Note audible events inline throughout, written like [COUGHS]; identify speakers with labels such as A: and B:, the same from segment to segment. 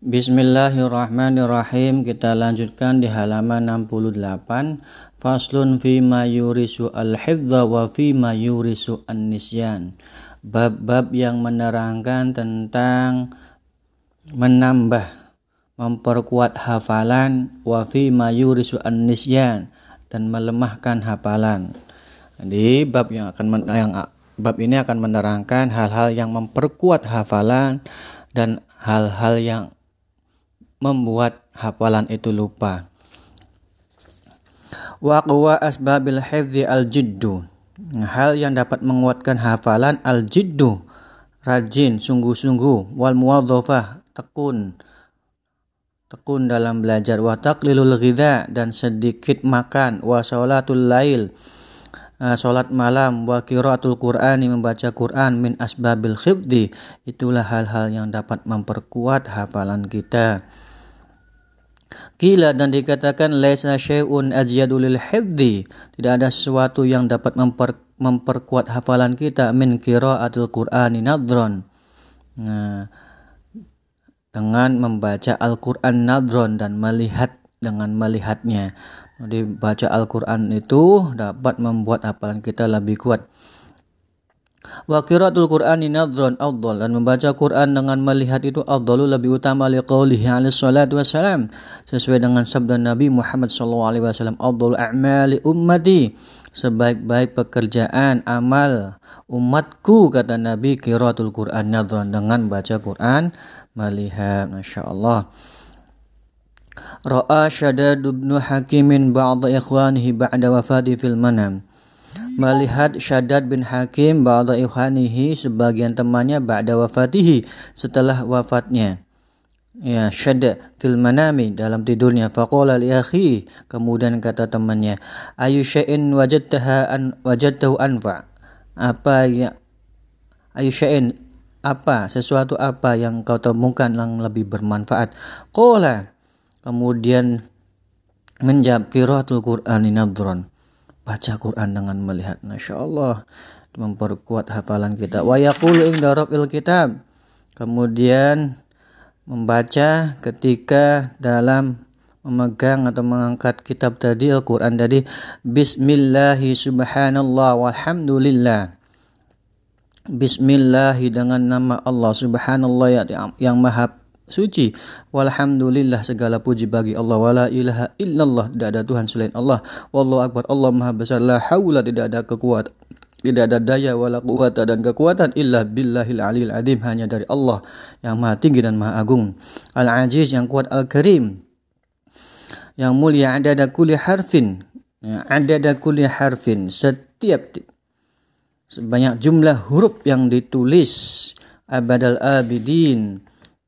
A: Bismillahirrahmanirrahim. Kita lanjutkan di halaman 68. Faslun fi ma yurisu al-hifdha wa fi ma yurisu an-nisyan. Bab-bab yang menerangkan tentang menambah memperkuat hafalan wa fi ma yurisu an-nisyan dan melemahkan hafalan. Jadi bab yang akan yang bab ini akan menerangkan hal-hal yang memperkuat hafalan dan hal-hal yang membuat hafalan itu lupa. Waqwa asbabil hifdhi al-jiddu. Hal yang dapat menguatkan hafalan al-jiddu. Rajin, sungguh-sungguh. Wal muwadhafah, tekun. Tekun dalam belajar. Wa taqlilul ghidha dan sedikit makan. Wa sholatul lail. Sholat malam wa qiraatul Qur'ani membaca Quran min asbabil khifdi itulah hal-hal yang dapat memperkuat hafalan kita. Kila dan dikatakan laisa syai'un ajyadu lil hifdi. Tidak ada sesuatu yang dapat memper, memperkuat hafalan kita min qiraatil Qur'ani nadron. Nah, dengan membaca Al-Qur'an nadron dan melihat dengan melihatnya. Jadi baca Al-Qur'an itu dapat membuat hafalan kita lebih kuat. Wa qiraatul Qur'ani nadhran afdal dan membaca Quran dengan melihat itu afdalu lebih utama liqaulihi alaihi salatu wassalam sesuai dengan sabda Nabi Muhammad sallallahu alaihi wasallam afdalu a'mali ummati sebaik-baik pekerjaan amal umatku kata Nabi qiraatul Qur'an nadhran dengan baca Quran melihat masyaallah. Ra'a Shaddad bin Hakimin ba'da ikhwanihi ba'da wafati fil manam melihat Syaddad bin Hakim ba'da ikhwanihi sebagian temannya ba'da wafatihi setelah wafatnya. Ya, Syaddad fil manami dalam tidurnya. Faqala li akhi kemudian kata temannya ayu syai'in wajadtaha an wajadtahu anfa? Apa ya ayu syai'in apa sesuatu apa yang kau temukan yang lebih bermanfaat? Qala kemudian menjawab qiraatul qur'ani nadran baca Quran dengan melihat Masya Allah memperkuat hafalan kita. Wa yaqulu inda rabbil kitab. Kemudian membaca ketika dalam memegang atau mengangkat kitab tadi Al-Quran tadi Bismillahi subhanallah walhamdulillah. Bismillahi dengan nama Allah subhanallah yang, yang maha suci. Walhamdulillah segala puji bagi Allah. Wala ilaha illallah. Tidak ada Tuhan selain Allah. Wallahu akbar. Allah maha besar. La hawla tidak ada kekuatan. Tidak ada daya wala quwata dan kekuatan illa billahil alil adim hanya dari Allah yang maha tinggi dan maha agung. Al-aziz yang kuat al-karim. Yang mulia ada kulli harfin. Ya, ada kulli harfin. Setiap sebanyak jumlah huruf yang ditulis abadal abidin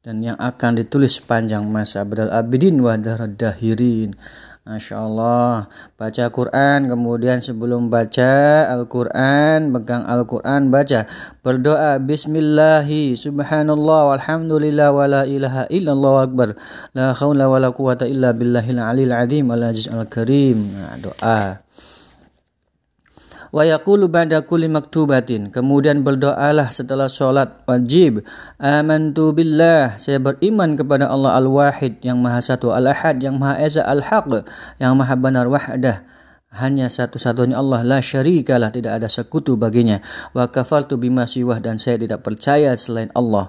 A: dan yang akan ditulis sepanjang masa. Abdul Abidin wa Dahirin. Masya Allah. Baca Quran Kemudian sebelum baca Al-Quran Pegang Al-Quran baca. Berdoa Bismillahi Subhanallah Walhamdulillah Wa la ilaha illallah akbar. La khawla wa la quwata illa billahil alil adim Al-Karim nah, Doa wa yaqulu ba'da kulli maktubatin. Kemudian berdoalah setelah solat. Wajib. Amantu billah. Saya beriman kepada Allah al-wahid yang maha satu al-ahad yang maha esa al-haq yang maha benar wahdah. Hanya satu-satunya Allah la syarikalah tidak ada sekutu baginya. Wa kafaltu bima siwah dan saya tidak percaya selain Allah.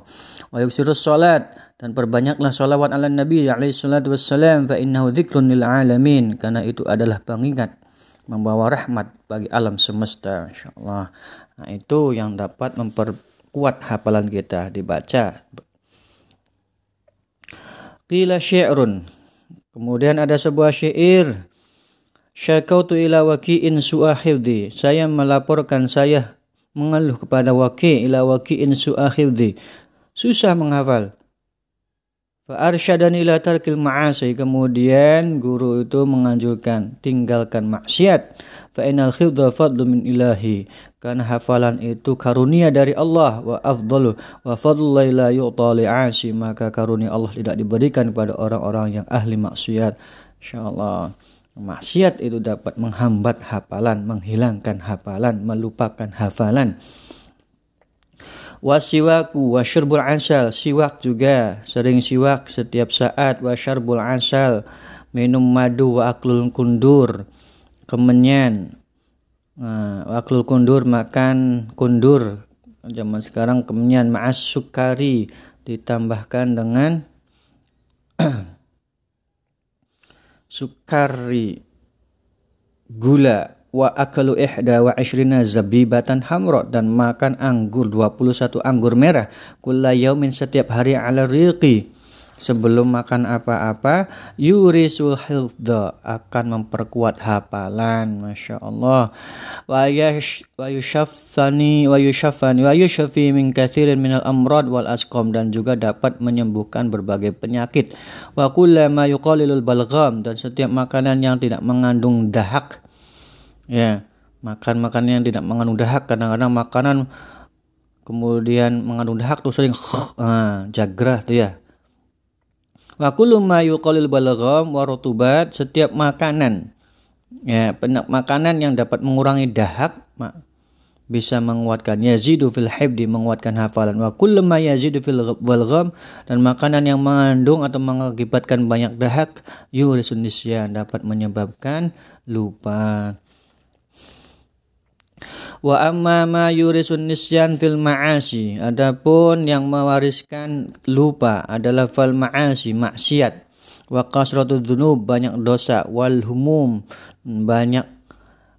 A: Wa yuksirus salat dan perbanyaklah salawat ala nabi alaihi salatu wassalam fa innahu dzikrun lil alamin. Karena itu adalah pengingat membawa rahmat bagi alam semesta insyaallah. Nah itu yang dapat memperkuat hafalan kita dibaca. Qila syi'run. Kemudian ada sebuah syair. Syakautu ila waki'in su'ahidhi. Saya melaporkan saya mengeluh kepada waki ila waki'in su'ahidhi. Susah menghafal Fa'arsyadani ila tarkil ma'asi. Kemudian guru itu menganjurkan tinggalkan maksiat. Fa'inal khidha fadlu min ilahi. Karena hafalan itu karunia dari Allah. Wa afdalu wa fadlu la. Maka karunia Allah tidak diberikan kepada orang-orang yang ahli maksiat. InsyaAllah. Maksiat itu dapat menghambat hafalan, menghilangkan hafalan, melupakan hafalan. Wasiwaku wa syurbul asal, siwak juga, sering siwak setiap saat wa syarbul asal, minum madu wa aklul kundur, kemenyan. Nah, wa aklul kundur makan kundur. Zaman sekarang kemenyan ma'as sukari ditambahkan dengan [CLEARS THROAT] sukari gula wa akalu ihda wa ishrina zabibatan hamra dan makan anggur 21 anggur merah kulla yaumin setiap hari ala riqi. Sebelum makan apa-apa yurisul hifdha akan memperkuat hafalan Masya Allah. Wa yash wa yushaffani wa yushaffi min kathirin minal amrad wal asqam dan juga dapat menyembuhkan berbagai penyakit. Wa kullama yuqalilul balgham dan setiap makanan yang tidak mengandung dahak ya makan makanan yang tidak mengandung dahak. Kadang-kadang makanan kemudian mengandung dahak tuh sering [LAUGHS] ah, jagrah tuh ya. Wa kullu ma yuqalil balgham wa rutubat setiap makanan ya penak makanan yang dapat mengurangi dahak bisa menguatkan yazidu fil hibdi menguatkan hafalan. Wa kullu ma yazidu fil balgham dan makanan yang mengandung atau mengakibatkan banyak dahak yurisun dapat menyebabkan lupa Wa amma ma yurisun nisyan fil ma'asi. Adapun yang mewariskan lupa adalah fal ma'asi, maksiat. Wa kasratu dzunub, banyak dosa. Wal humum, banyak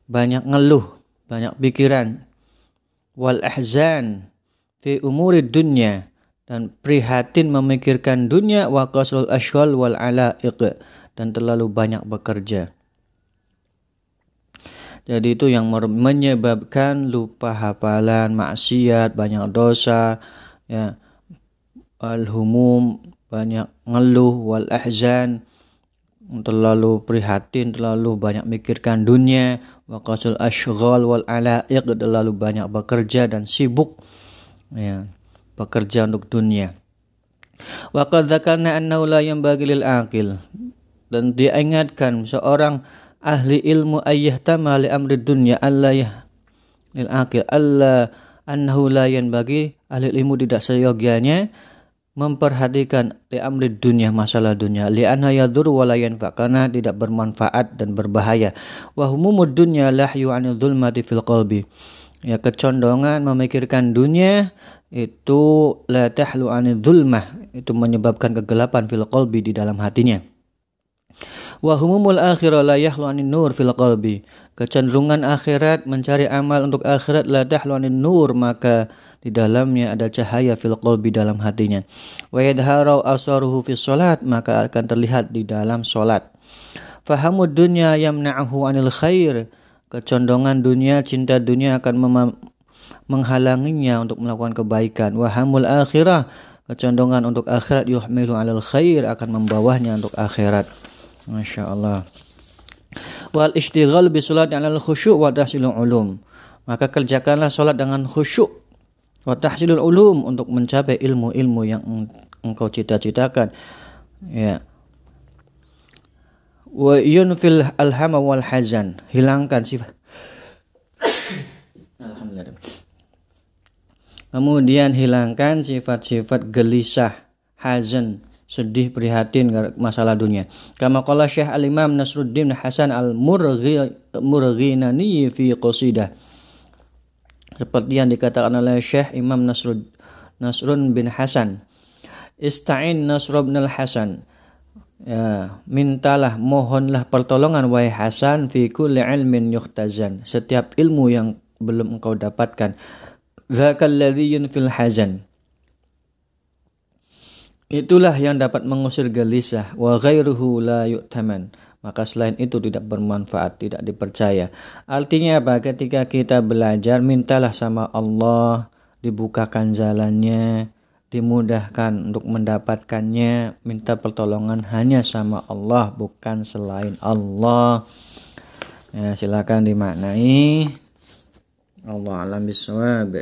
A: banyak ngeluh, banyak pikiran. Wal ahzan fi umuri dunya dan prihatin memikirkan dunia wa kasrul ashwal wal alaiq dan terlalu banyak bekerja. Jadi itu yang menyebabkan lupa hafalan, maksiat, banyak dosa, ya. Al-humum, banyak ngeluh, wal ahzan, terlalu prihatin, terlalu banyak mikirkan dunia, waqasul ashghal wal alaiq, terlalu banyak bekerja dan sibuk. Ya, bekerja untuk dunia. Wa qad dzakarna annahu la yanbaghi lil aqil. Dan diingatkan seorang ahli ilmu ayah li amri dunya Allah ya lil akil Allah annahu la bagi ahli ilmu tidak seyogianya memperhatikan li amri dunia masalah dunia. Li anha yadur wa la yanfa karena tidak bermanfaat dan berbahaya. Wa humumud dunya lahyu anil dhulmati fil qalbi. Ya kecondongan memikirkan dunia itu la tahlu anil dhulmah. Itu menyebabkan kegelapan fil qalbi di dalam hatinya Wa humumul akhirah la yahlu anin nur fil qalbi. Kecenderungan akhirat mencari amal untuk akhirat la tahlu anin nur maka di dalamnya ada cahaya fil qalbi dalam hatinya. Wa yadharu asaruhu fis salat maka akan terlihat di dalam salat. Fahamud dunya yamna'uhu anil khair. Kecondongan dunia, cinta dunia akan menghalanginya untuk melakukan kebaikan. Wahamul akhirah kecondongan untuk akhirat yuhmilu alal khair akan membawanya untuk akhirat. Masya Allah. Wal istighal bi salat al khusyuk wa tahsilul ulum. Maka kerjakanlah salat dengan khusyuk wa tahsilul ulum untuk mencapai ilmu-ilmu yang engkau cita-citakan. Ya. Wa yunfil alhama wal hazan. Hilangkan sifat [COUGHS] Alhamdulillah. Kemudian hilangkan sifat-sifat gelisah, hazan, sedih prihatin masalah dunia. Kama qala Syekh Al-Imam Nasruddin Hasan Al-Murghinani fi qasidah. Seperti yang dikatakan oleh Syekh Imam Nasrud Nasrun bin Hasan. Ista'in Nasr bin Al-Hasan. Ya, mintalah mohonlah pertolongan wahai Hasan fi kulli ilmin yuhtazan. Setiap ilmu yang belum engkau dapatkan. Zakal ladzi fil hazan Itulah yang dapat mengusir gelisah wa ghairuhu la yu'taman. Maka selain itu tidak bermanfaat, tidak dipercaya. Artinya apa? Ketika kita belajar, mintalah sama Allah, dibukakan jalannya, dimudahkan untuk mendapatkannya, minta pertolongan hanya sama Allah, bukan selain Allah. Ya, silakan dimaknai. Allah alam bisawab.